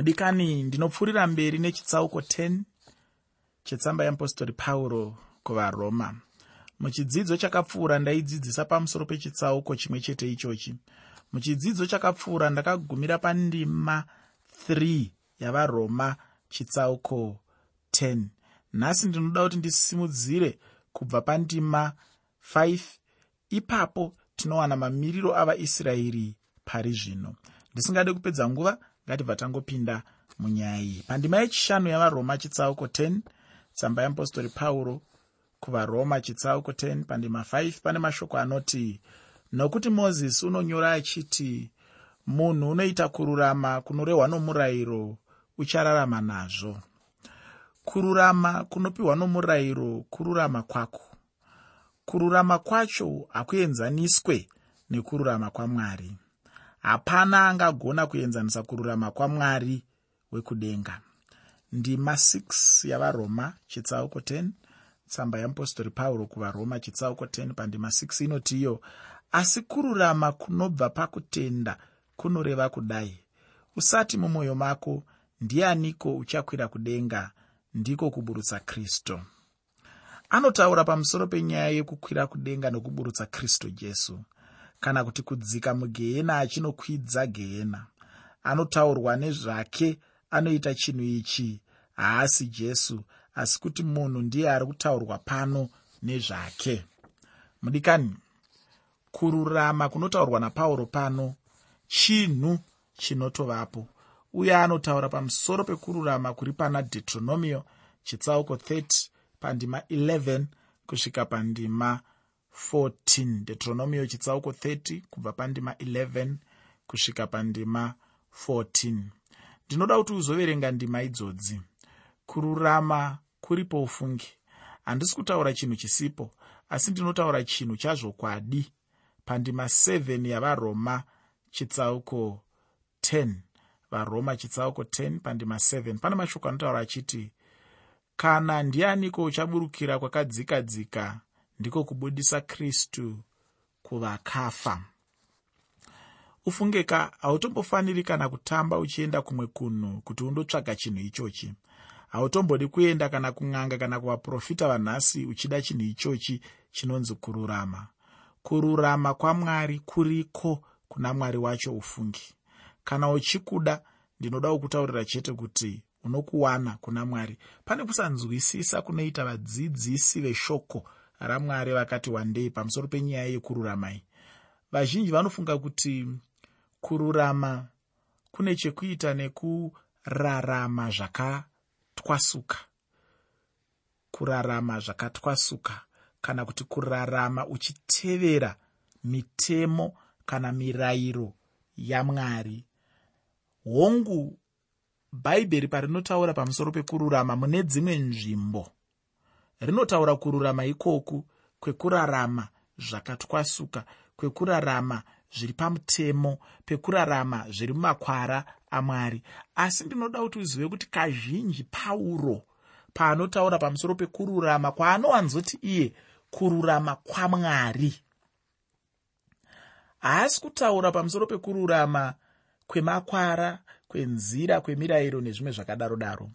mudikani ndinopfuurira mberi nechitsauko 10 chetsamba yeapostori pauro kuvaroma. Muchidzidzo chakapfuura ndaidzidzisa pamusoro pechitsauko chimwe chete ichochi. Muchidzidzo chakapfuura ndakagumira pandima 3 yavaroma chitsauko 10 nhasi ndinoda kuti ndisimudzire kubva pandima 5 ipapo tinowana mamiriro avaisraeri pari zvino. Ndisingade kupedza nguva ngatibva tangopinda munyaya iyi. Pandima yechishanu yavaroma chitsauko 10 tsamba yeapostori pauro kuvaroma chitsauko 10 pandima 5 pane mashoko anoti nokuti mozisi unonyora achiti munhu unoita kururama kunorehwa nomurayiro uchararama nazvo. Kururama kunopiwa nomurayiro kururama kwako. Kururama kwacho hakuenzaniswe nekururama kwamwari hapana angagona kuenzanisa kururama kwamwari wekudenga. Ndima 6 yavaroma chitsauko 10 tsamba yeapostori pauro kuvaroma chitsauko 10 pandima 6 inoti iyo asi kururama kunobva pakutenda kunoreva kudai. Usati mumwoyo mako ndianiko uchakwira kudenga? Ndiko kuburutsa kristu anotaura pamusoro penyaya yekukwira kudenga nokuburutsa kristu jesu kana kuti kudzika mugehena achinokwidza gehena. Anotaurwa nezvake anoita chinhu ichi. Haasi jesu asi kuti munhu ndiye ari kutaurwa pano nezvake. Mudikani kururama kunotaurwa napauro pano chinhu chinotovapo. Uye anotaura pamusoro pekururama kuri pana deuteronomio chitsauko 30 pandima 11 kusvika pandima 14 deuteronomio chitsauko 30 kubva pandima 11 kusvika pandima 14 ndinoda kuti uzoverenga ndima idzodzi. Kururama kuripo ufungi. Handisi kutaura chinhu chisipo asi ndinotaura chinhu chazvokwadi. Pandima 7 yavaroma chitsauko 10 varoma chitsauko 10 pandima 7 pane mashoko anotaura achiti kana ndianiko uchaburukira kwakadzika dzika ndiko kubudisa kristu kuvakafa. Ufungeka hautombofaniri kana kutamba uchienda kumwe kunhu kuti undotsvaga chinhu ichochi. Hautombodi kuenda kana kun'anga kana kuvaprofita vanhasi uchida chinhu ichochi chinonzi kururama. Kururama kwamwari kuriko kuna mwari wacho ufungi. Kana uchikuda ndinoda kukutaurira chete kuti unokuwana kuna mwari. Pane kusanzwisisa kunoita vadzidzisi veshoko ramwari vakati wandei pamusoro penyaya yekururamai vazhinji vanofunga kuti kururama kune chekuita nekurarama zvakatwasuka. Kurarama zvakatwasuka kana kuti kurarama uchitevera mitemo kana mirayiro yamwari. Hongu bhaibheri parinotaura pamusoro pekururama mune dzimwe nzvimbo rinotaura kururama ikoku kwekurarama zvakatwasuka kwekurarama zviri pamutemo pekurarama zviri mumakwara amwari. Asi ndinoda kuti uzive kuti kazhinji pauro paanotaura pamusoro pekururama kwaanowanzoti iye kururama kwamwari. Haasi kutaura pamusoro pekururama kwemakwara kwenzira kwemirayiro nezvimwe zvakadaro daro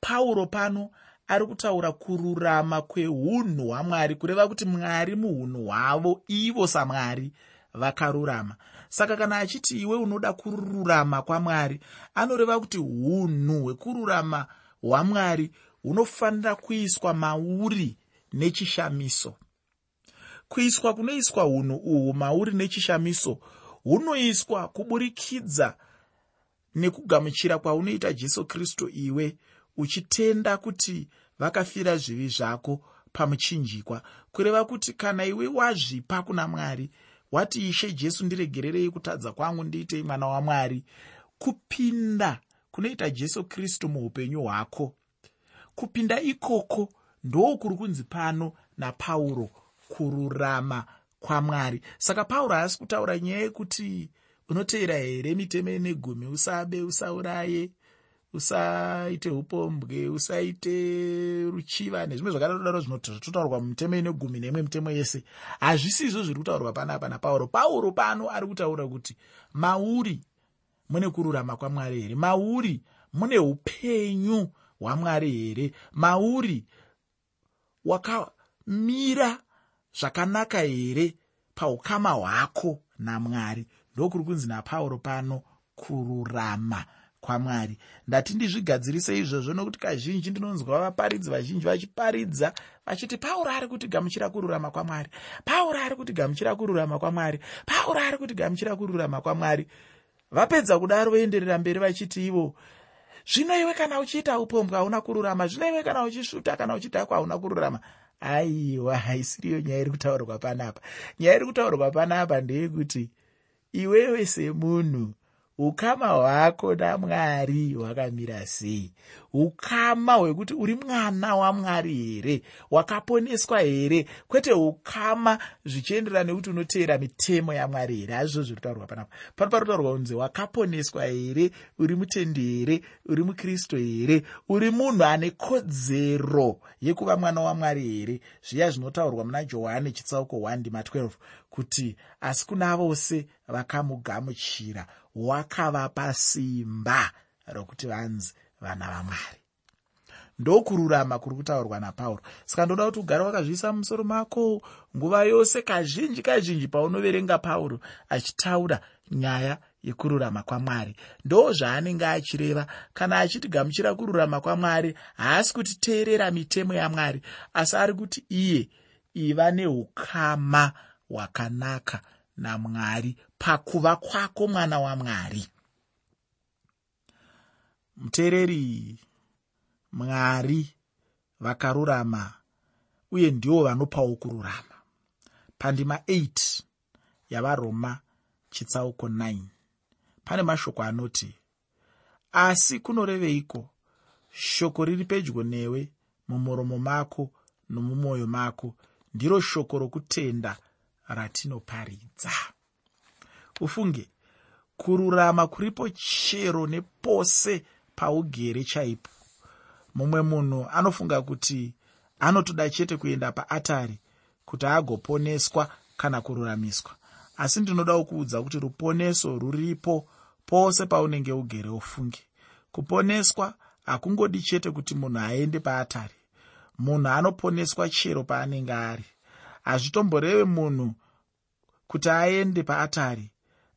pauro pano ari kutaura kururama kweunhu hwamwari kureva kuti mwari muunhu hwavo ivo samwari vakarurama. Saka kana achiti iwe unoda kururama kwamwari anoreva kuti unhu hwekururama hwamwari hunofanira kuiswa mauri nechishamiso. Kuiswa kunoiswa unhu uhwu mauri nechishamiso hunoiswa kuburikidza nekugamuchira kwaunoita jesu kristu iwe uchitenda kuti vakafira zvivi zvako pamuchinjikwa. Kureva kuti kana iwe wazvipa kuna mwari wati ishe jesu ndiregererei kutadza kwangu ndiitei mwana wamwari kupinda kunoita jesu kristu muupenyu hwako. Kupinda ikoko ndo kuri kunzi pano napauro kururama kwamwari saka pauro haasi kutaura nyaya yekuti unoteera here mitemo negumi usabe usauraye usaite upombwe usaite ruchiva nezvimwe zvakadaro zvinototaurwa mumutemo ine gumi neimwe mitemo yese. Hazvisizvo zviri kutaurwa panapa napauro pauro. Pano ari kutaura kuti mauri mune kururama kwamwari here? Mauri mune upenyu hwamwari here? Mauri wakamira zvakanaka here paukama hwako namwari? Ndokuri kunzi napauro pano kururama kwamwari. Ndati ndizvigadzirise izvozvo nokuti kazhinji ndinonzwa vaparidzi vazhinji vachiparidza vachiti pauro ari kuti gamuchira kururama kwamwari. Pauro ari kuti gamuchira kururama kwamwari. Pauro ari kuti gamuchira kururama kwamwari. Vapedza kudaro voenderera mberi vachiti ivo zvino iwe kana uchiita upombwe hauna kururama zvino iwe kana uchisvuta kana uchidhakwa hauna kururama. Aiwa haisiriyo nyaya iri kutaurwa panapa. Nyaya iri kutaurwa panapa ndeyekuti iwewe semunhu ukama hwako namwari hwakamira sei? Ukama hwekuti uri mwana wamwari here? Wakaponeswa here? Kwete ukama zvichienderana nekuti unoteera mitemo yamwari here? Hazvizvo zviri kutaurwa panapa. Pano pari kutaurwa kunzi wakaponeswa here? Uri mutendi here? Uri mukristu here? Uri munhu ane kodzero yekuva mwana wamwari here? Zviya zvinotaurwa muna johani chitsauko 1 ndima 12 kuti asi kuna vose vakamugamuchira wakavapa simba rokuti vanzi vana vamwari. Ndokururama kuri kutaurwa napauro. Saka ndoda kuti ugare wakazviisa mumusoro mako nguva yose kazhinji kazhinji paunoverenga pauro achitaura nyaya yekururama kwamwari. Ndo zvaanenge achireva. Kana achiti gamuchira kururama kwamwari haasi kuti teerera mitemo yamwari. Asi ari kuti iye iva neukama hwakanaka namwari pakuva kwako mwana wamwari muteereri mwari vakarurama uye ndivo vanopawo kururama. Pandima 8 yavaroma chitsauko 9 pane mashoko anoti asi kunoreveiko? Shoko riri pedyo newe mumuromo mako nomumwoyo mako. Ndiro shoko rokutenda ratinoparidza. Ufunge kururama kuripo chero nepose paugere chaipo. Mumwe munhu anofunga kuti anotoda chete kuenda paatari kuti agoponeswa kana kururamiswa. Asi ndinodawo kuudza kuti ruponeso ruripo pose paunenge ugere ufunge. Kuponeswa hakungodi chete kuti munhu aende paatari. Munhu anoponeswa chero paanenge ari hazvitomboreve munhu kuti aende paatari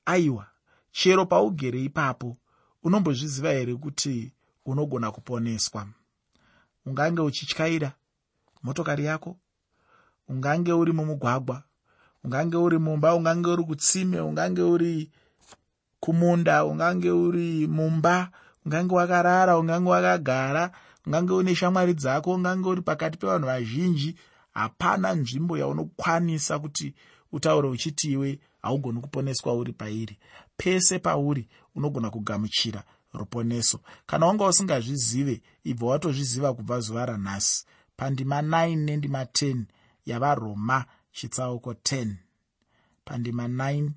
aiwa chero paugere ipapo unombozviziva here kuti unogona kuponeswa? Ungange uchityaira motokari yako? Ungange uri mumugwagwa? Ungange uri mumba? Ungange uri kutsime? Ungange uri kumunda? Ungange uri mumba? Ungange wakarara? Ungange wakagara? Ungange une shamwari dzako? Ungange uri pakati pevanhu vazhinji hapana nzvimbo yaunokwanisa kuti utaure uchiti iwe haugoni kuponeswa uri pairi. Pese pauri unogona kugamuchira ruponeso. Kana wanga usingazvizive ibva watozviziva kubva zuva ranhasi. Pandima 9 nendima 10 yavaroma chitsauko 10 pandima 9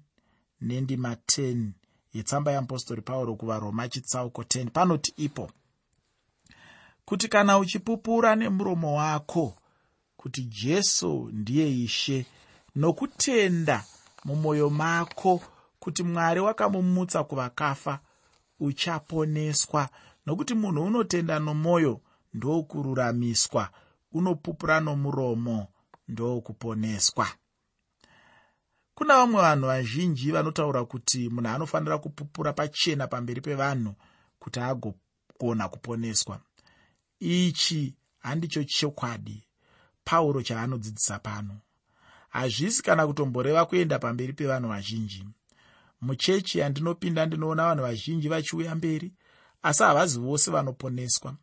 nendima 10 yetsamba yeapostori pauro kuvaroma chitsauko 10 panoti ipo kuti kana uchipupura nemuromo wako kuti jesu ndiye ishe nokutenda mumwoyo mako kuti mwari wakamumutsa kuvakafa uchaponeswa. Nokuti munhu unotenda nomwoyo ndokururamiswa unopupura nomuromo ndokuponeswa. Kuna vamwe vanhu vazhinji vanotaura kuti munhu anofanira kupupura pachena pamberi pevanhu kuti agogona kuponeswa. Ichi handicho chokwadi pauro chaanodzidzisa pano. Hazvisi kana kutomboreva kuenda pamberi pevanhu vazhinji. Muchechi yandinopinda ndinoona vanhu vazhinji vachiuya mberi asi havazi vose vanoponeswa.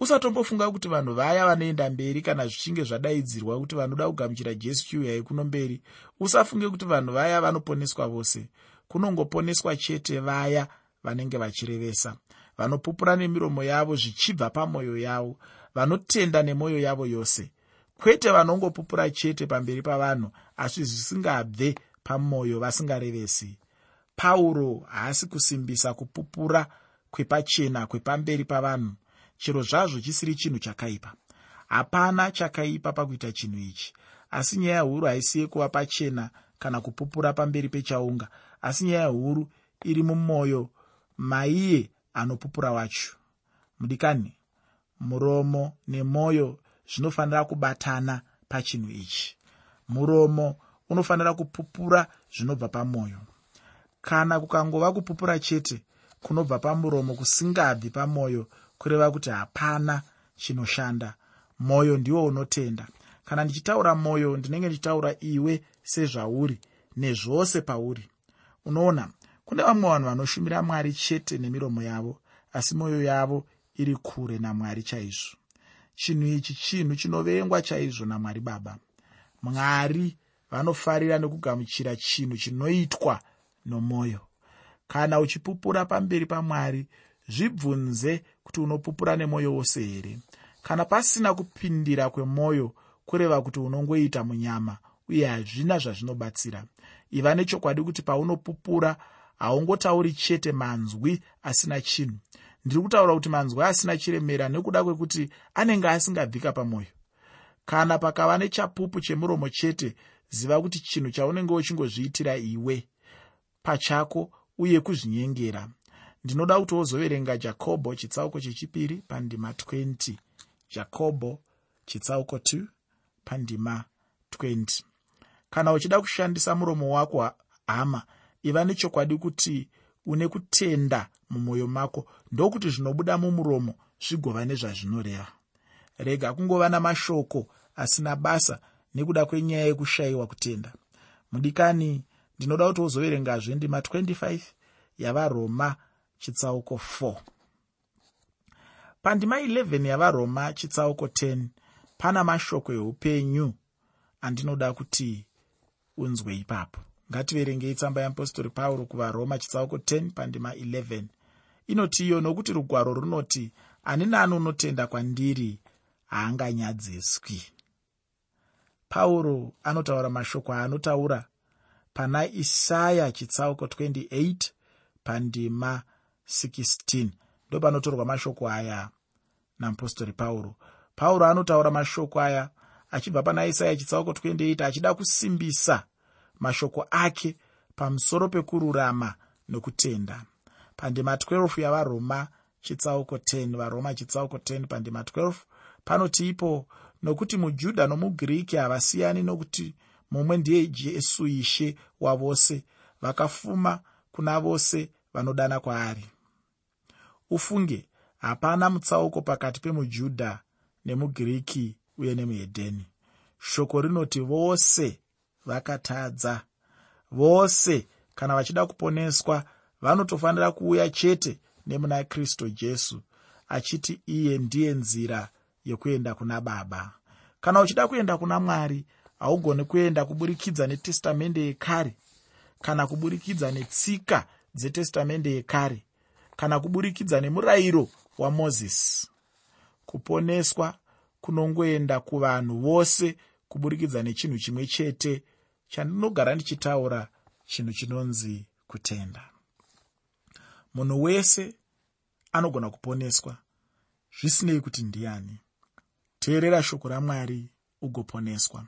Usatombofunga kuti vanhu vaya vanoenda mberi kana zvichinge zvadaidzirwa kuti vanoda kugamuchira jesu chiuyai kuno mberi usafunge kuti vanhu vaya vanoponeswa vose. Kunongoponeswa chete vaya vanenge vachirevesa. Vanopupura nemiromo yavo zvichibva pamwoyo yavo. Vanotenda nemwoyo yavo yose kwete vanongopupura chete pamberi pavanhu asi zvisingabve pamwoyo vasingarevesi. Pauro haasi kusimbisa kupupura kwepachena kwepamberi pavanhu chero zvazvo chisiri chinhu chakaipa. Hapana chakaipa pakuita chinhu ichi. Asi nyaya huru haisiye kuva pachena kana kupupura pamberi pechaunga asi nyaya huru iri mumwoyo maiye anopupura wacho. Mudikani muromo nemwoyo zvinofanira kubatana pachinhu ichi. Muromo unofanira kupupura zvinobva pamwoyo kana kukangova kupupura chete kunobva pamuromo kusingabvi pamwoyo kureva kuti hapana chinoshanda. Mwoyo ndiwo unotenda. Kana ndichitaura mwoyo ndinenge ndichitaura iwe sezvauri nezvose pauri. Unoona kune vamwe vanhu vanoshumira mwari chete nemiromo yavo asi mwoyo yavo iri kure namwari chaizvo chinhu ichi chinhu chinovengwa chaizvo namwari baba. Mwari vanofarira nekugamuchira chinhu chinoitwa nomwoyo kana uchipupura pamberi pamwari zvibvunze kuti unopupura nemwoyo wose here. Kana pasina kupindira kwemwoyo kureva kuti unongoita munyama uye hazvina zvazvinobatsira. Iva nechokwadi kuti paunopupura haungotauri chete manzwi asina chinhu ndiri kutaura kuti manzwi asina chiremera nekuda kwekuti anenge asingabvika pamwoyo kana pakava nechapupu chemuromo chete ziva kuti chinhu chaunenge uchingozviitira iwe pachako uye kuzvinyengera. Ndinoda kuti wozoverenga jakobho chitsauko chechipiri pandima 20 jakobho chitsauko 2 pandima 20 kana uchida kushandisa muromo wako hama iva nechokwadi kuti une kutenda mumwoyo mako ndokuti zvinobuda mumuromo zvigova nezvazvinoreva. Rega kungova namashoko asina basa nekuda kwenyaya yekushayiwa kutenda. Mudikani ndinoda kuti wozoverengazve ndima 25 yavaroma chitsauko 4 pandima 11 yavaroma chitsauko 10 pana mashoko eupenyu andinoda kuti unzwe ipapo. Ngativerengei tsamba yeapostori pauro kuvaroma chitsauko 10 pandima 11 inoti iyo nokuti rugwaro runoti ani nani unotenda kwandiri haanganyadziswi. Pauro anotaura mashoko aanotaura pana isaya chitsauko 28 pandima 16 ndo panotorwa mashoko aya namupostori pauro. Pauro anotaura mashoko aya achibva pana isaya chitsauko 28 achida kusimbisa mashoko ake pamusoro pekururama nokutenda pandima 12 yavaroma chitsauko 10 varoma chitsauko 10 pandima 12 panoti ipo nokuti mujudha nomugiriki havasiyani nokuti mumwe ndiye jesu ishe wavose vakafuma kuna vose vanodana kwaari. Ufunge hapana mutsauko pakati pemujudha nemugiriki uye nemuhedheni. Shoko rinoti vose vakatadza vose kana vachida kuponeswa vanotofanira kuuya chete nemuna kristu jesu achiti iye ndiye nzira yokuenda kuna baba. Kana uchida kuenda kuna mwari haugoni kuenda kuburikidza netestamende yekare kana kuburikidza netsika dzetestamende yekare kana kuburikidza nemurayiro wamozisi kuponeswa kunongoenda kuvanhu vose kuburikidza nechinhu chimwe chete chandinogara ndichitaura chinhu chinonzi kutenda munhu wese anogona kuponeswa. Zvisinei kuti ndiani. Teerera shoko ramwari ugoponeswa.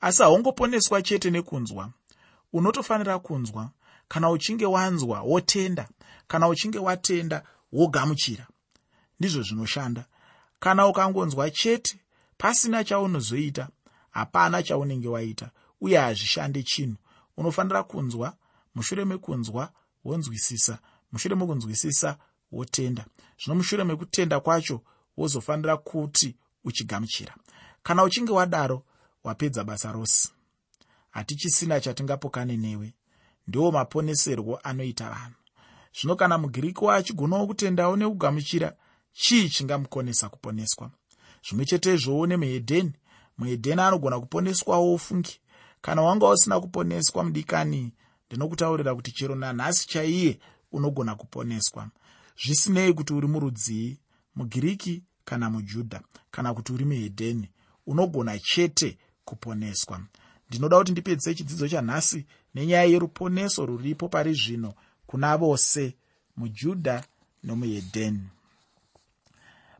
Asi haungoponeswa chete nekunzwa. Unotofanira kunzwa kana uchinge wanzwa wotenda kana uchinge watenda wogamuchira. Ndizvo zvinoshanda. Kana ukangonzwa chete pasina chaunozoita hapana chaunenge waita uye hazvishande chinhu. Unofanira kunzwa mushure mekunzwa wonzwisisa mushure mekunzwisisa wotenda. Zvino mushure mekutenda kwacho wozofanira kuti uchigamuchira. Kana uchinge wadaro wapedza basa rose. Hatichisina chatingapokane newe ndiwo maponeserwo anoita vanhu. Zvino kana mugiriki waachigonawo kutendawo nekugamuchira chii chingamukonesa kuponeswa? Zvimwe chetezvowo nemuhedheni muhedheni anogona kuponeswawo ufungi kana wanga usina kuponeswa mudikani ndinokutaurira kuti chero nanhasi chaiye unogona kuponeswa. Zvisinei kuti uri murudzii mugiriki kana mujudha kana kuti uri muhedheni unogona chete kuponeswa. Ndinoda kuti ndipedzise chidzidzo chanhasi nenyaya yeruponeso rwuripo pari zvino kuna vose mujudha nomuhedheni.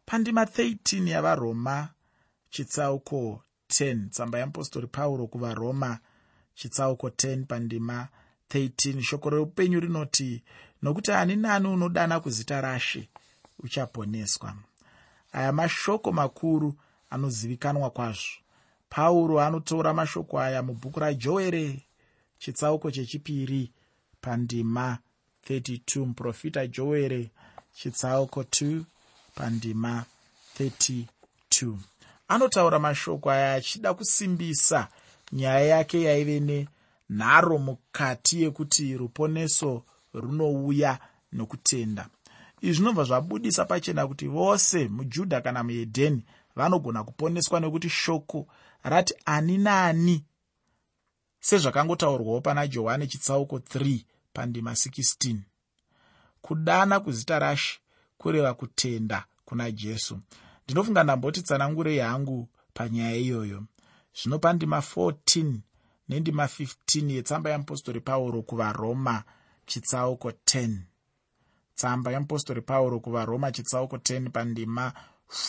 Pandima 13 yavaroma chitsauko 10 tsamba yeapostori pauro kuvaroma chitsauko 10 pandima 13 shoko reupenyu rinoti nokuti ani nani unodana kuzita rashe uchaponeswa. Aya mashoko makuru anozivikanwa kwazvo. Pauro anotaura mashoko aya mubhuku rajoere chitsauko chechipiri pandima 32 muprofita joere chitsauko 2 pandima 32 anotaura mashoko aya achida kusimbisa nyaya yake yaive nenharo mukati yekuti ruponeso runouya nokutenda. Izvi zvinobva zvabudisa pachena kuti vose mujudha kana muedheni vanogona kuponeswa nekuti shoko rati ani naani sezvakangotaurwawo pana johani chitsauko 3 pandima 16 kudana kuzita rashe kureva kutenda kuna jesu. Ndinofunga ndamboti tsanangurei hangu panyaya iyoyo. Zvino pandima 14 nendima 15 yetsamba yeapostori pauro kuvaroma chitsauko 10 tsamba yeapostori pauro kuvaroma chitsauko 10 pandima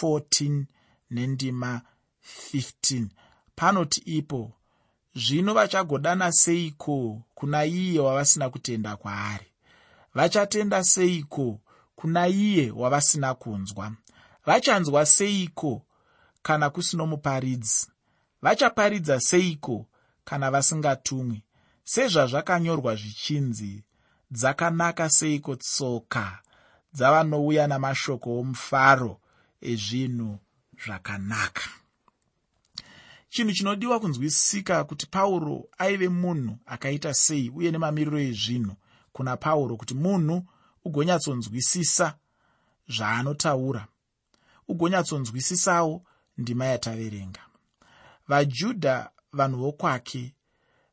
14 nendima 15 panoti ipo zvino vachagodana seiko kuna iye wavasina kutenda kwaari? Vachatenda seiko kuna iye wavasina kunzwa? Vachanzwa seiko kana kusino muparidzi? Vachaparidza seiko kana vasingatumwi? Sezvazvakanyorwa zvichinzi dzakanaka seiko tsoka? Dzavanouya namashoko omufaro ezvinhu zvakanaka. Chinhu chinodiwa kunzwisika kuti pauro aive munhu akaita sei uye nemamiriro ezvinhu kuna pauro kuti munhu ugonyatsonzwisisa zvaanotaura. Ugonyatsonzwisisawo ndima yataverenga. Vajudha vanhu vokwake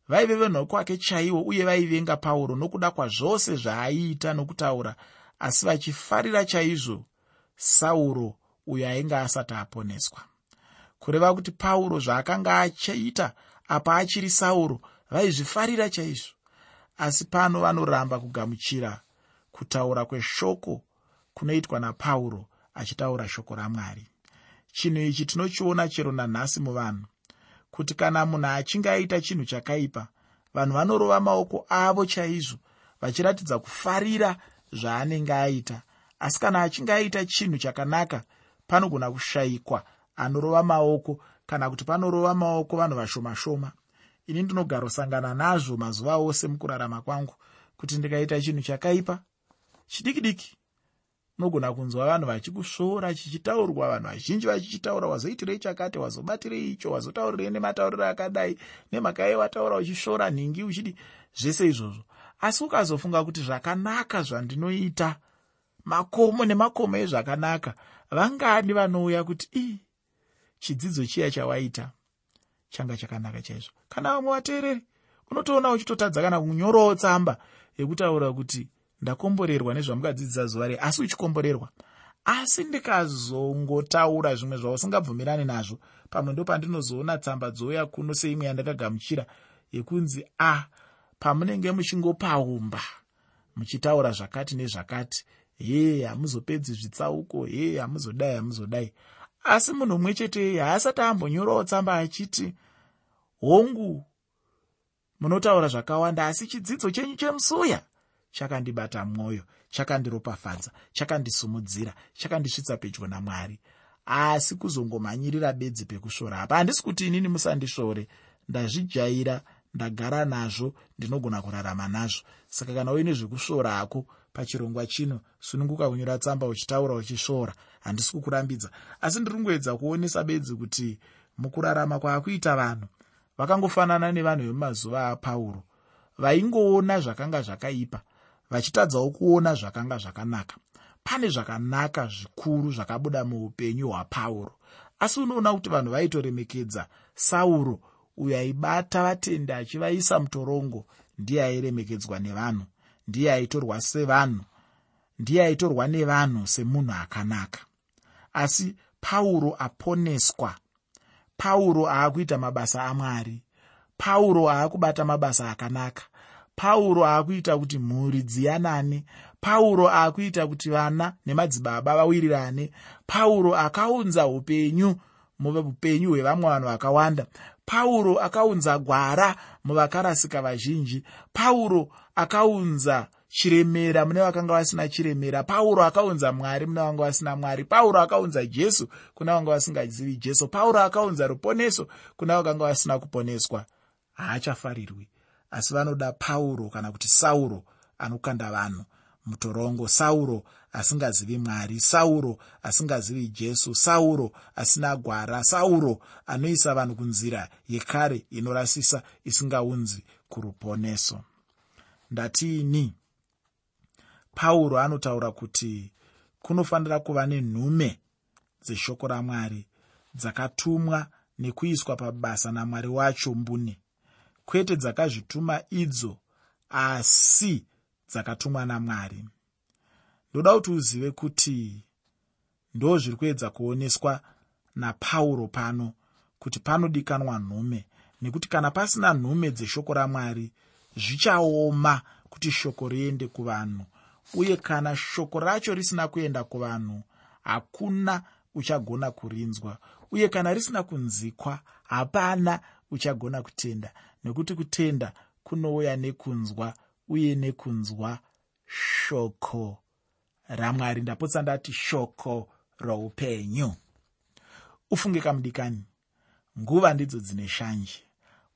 vaive venhu vokwake chaivo uye vaivenga pauro nokuda kwazvose zvaaiita nokutaura asi vachifarira chaizvo sauro uyo ainge asati aponeswa. Kureva kuti pauro zvaakanga achiita apa achiri sauro vaizvifarira chaizvo. Asi pano vanoramba kugamuchira kutaura kweshoko kunoitwa napauro achitaura shoko ramwari. Chinhu ichi tinochiona chero nanhasi muvanhu kuti kana munhu achinge aita chinhu chakaipa vanhu vanorova maoko avo chaizvo vachiratidza kufarira zvaanenge aita. Asi kana achinge aita chinhu chakanaka panogona kushayikwa anorova maoko kana kuti panorova maoko vanhu vashoma shoma ini ndinogarosangana nazvo mazuva ose mukurarama kwangu kuti ndikaita chinhu chakaipa. Chidiki diki unogona kunzwa vanhu vachikusvoora chichitaurwa vanhu vazhinji vachichitaura wazoitirei chakati wazobatirei icho wazotaurirei nematauriro akadai nemhaka yai wataura uchisvoora nhingi uchidi zvese izvozvo. Asi ukazofunga kuti zvakanaka zvandinoita makomo nemakomo ezvakanaka vangani vanouya kuti i chidzidzo chiya chawaita changa chakanaka chaizvo. Kana vamwe vateereri unotoona uchitotadza kana kunyorawo tsamba yekutaura kuti ndakomborerwa nezvamukadzidzisa zuva rei asi uchikomborerwa. Asi ndikazongotaura zvimwe zvausingabvumirani nazvo. Pamwe ndo pandinozoona tsamba dzouya kuno seimwe yandakagamuchira yekunzi a ah, pamunenge muchingopaumba muchitaura zvakati nezvakati hee hamuzopedzi zvitsauko hee hamuzodai hamuzodai. Asi munhu mumwe chete haasati ambonyorawo tsamba achiti hongu munotaura zvakawanda asi chidzidzo chenyu chemusuya chakandibata mwoyo chakandiropafadza chakandisumudzira chakandisvitsa pedyo namwari. Asi kuzongomhanyirira bedzi pekusvora apa handisi kuti inini musandisvore ndazvijaira ndagara nazvo ndinogona kurarama nazvo. Saka kana uine zvekusvora hako pachirongwa chino sununguka kunyora tsamba uchitaura uchisvora handisi kukurambidza. Asi ndiri ngoedza kuonesa bedzi kuti mukurarama kwaakuita vanhu vakangofanana nevanhu vemumazuva apauro. Vaingoona zvakanga zvakaipa vachitadzawo kuona zvakanga zvakanaka. Pane zvakanaka zvikuru zvakabuda muupenyu hwapauro. Asi unoona kuti vanhu vaitoremekedza. Sauro uyo aibata vatendi achivaisa mutorongo ndiye airemekedzwa nevanhu. Ndiye aitorwa sevanhu. Ndiye aitorwa nevanhu semunhu akanaka. Asi pauro aponeswa. Pauro aakuita mabasa amwari. Pauro aakubata mabasa akanaka pauro aakuita kuti mhuri dziyanane. Pauro aakuita kuti vana nemadzibaba vawirirane. Pauro akaunza upenyu muupenyu hwevamwe vanhu vakawanda. Pauro akaunza gwara muvakarasika vazhinji. Pauro akaunza chiremera mune vakanga vasina chiremera. Pauro akaunza mwari mune vanga vasina mwari. Pauro akaunza jesu kuna vanga vasingazivi jesu. Pauro akaunza ruponeso kuna vakanga vasina kuponeswa. Haachafarirwi asi vanoda pauro kana kuti sauro anokanda vanhu. Mutorongo sauro asingazivi mwari sauro asingazivi jesu sauro asina gwara sauro anoisa vanhu kunzira yekare inorasisa isingaunzi kuruponeso. Ndatiini pauro anotaura kuti kunofanira kuva nenhume dzeshoko ramwari dzakatumwa nekuiswa pabasa namwari wacho mbune kwete dzakazvituma idzo asi dzakatumwa namwari. Ndoda kuti uzive kuti ndo zviri kuedza kuoneswa napauro pano kuti panodikanwa nhume nekuti kana pasina nhume dzeshoko ramwari zvichaoma kuti shoko riende kuvanhu uye kana shoko racho risina kuenda kuvanhu hakuna uchagona kurinzwa uye kana risina kunzikwa hapana uchagona kutenda nekuti kutenda kunouya nekunzwa uye nekunzwa shoko. Ramwari ndapotsa ndati shoko roupenyu. Ufunge kamudikani. Nguva ndidzo dzine shanje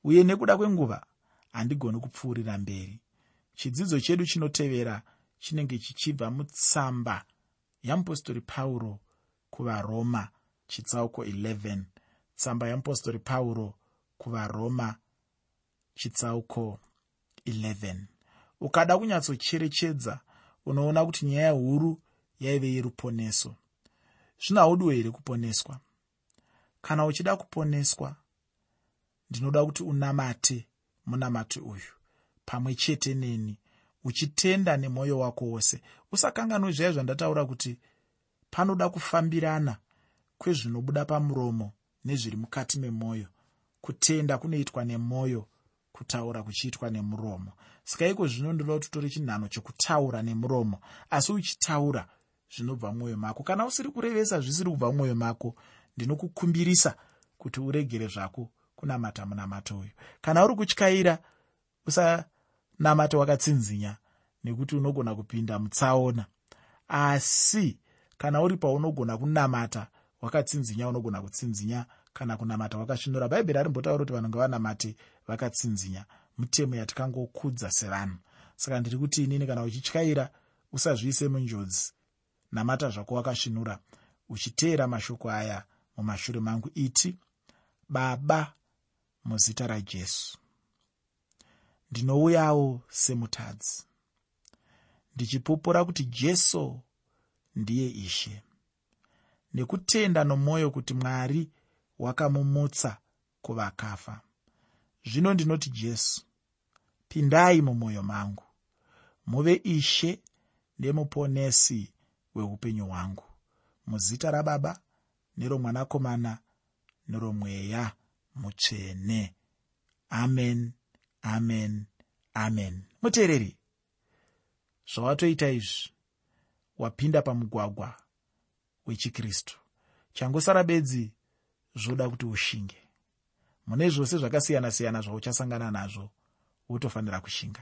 uye nekuda kwenguva handigoni kupfuurira mberi. Chidzidzo chedu chinotevera chinenge chichibva mutsamba yamupostori pauro kuvaroma chitsauko 11 tsamba yamupostori pauro kuvaroma chitsauko 11 ukada kunyatsocherechedza unoona kuti nyaya huru yaive yeruponeso. Zvino haudiwo here kuponeswa? Kana uchida kuponeswa ndinoda kuti unamate munamati uyu. Pamwe chete neni uchitenda nemwoyo wako wose. Usakanganwe zvaiya zvandataura kuti panoda kufambirana kwezvinobuda pamuromo nezviri mukati memwoyo. Kutenda kunoitwa nemwoyo kutaura kuchiitwa nemuromo. Saka iko zvino ndoda kuti utori chinhano chokutaura nemuromo asi uchitaura zvinobva mumwoyo mako? Kana usiri kurevesa zvisiri kubva mumwoyo mako ndinokukumbirisa kuti uregere zvako kunamata munamato uyu. Kana uri kutyaira usanamata wakatsinzinya nekuti unogona kupinda mutsaona. Asi kana uri paunogona kunamata wakatsinzinya unogona kutsinzinya kana kunamata wakasvinura. Bhaibheri arimbotaura kuti vanhu ngavanamate vakatsinzinya mutemo yatikangokudza sevanhu. Saka ndiri kuti inini kana uchityaira usazviise munjodzi namata zvako wakasvinura uchiteera mashoko aya mumashure mangu. Iti baba muzita rajesu ndinouyawo semutadzi. Ndichipupura kuti jesu ndiye ishe. Nekutenda nomwoyo kuti mwari wakamumutsa kuvakafa zvino ndinoti jesu pindai mumwoyo mangu muve ishe nemuponesi weupenyu hwangu. Muzita rababa neromwanakomana neromweya mutsvene. Amen amen amen. Muteereri zvawatoita izvi wapinda pamugwagwa wechikristu. Changosara bedzi zvoda kuti ushinge mune zvose zvakasiyana-siyana zvauchasangana nazvo wotofanira kushinga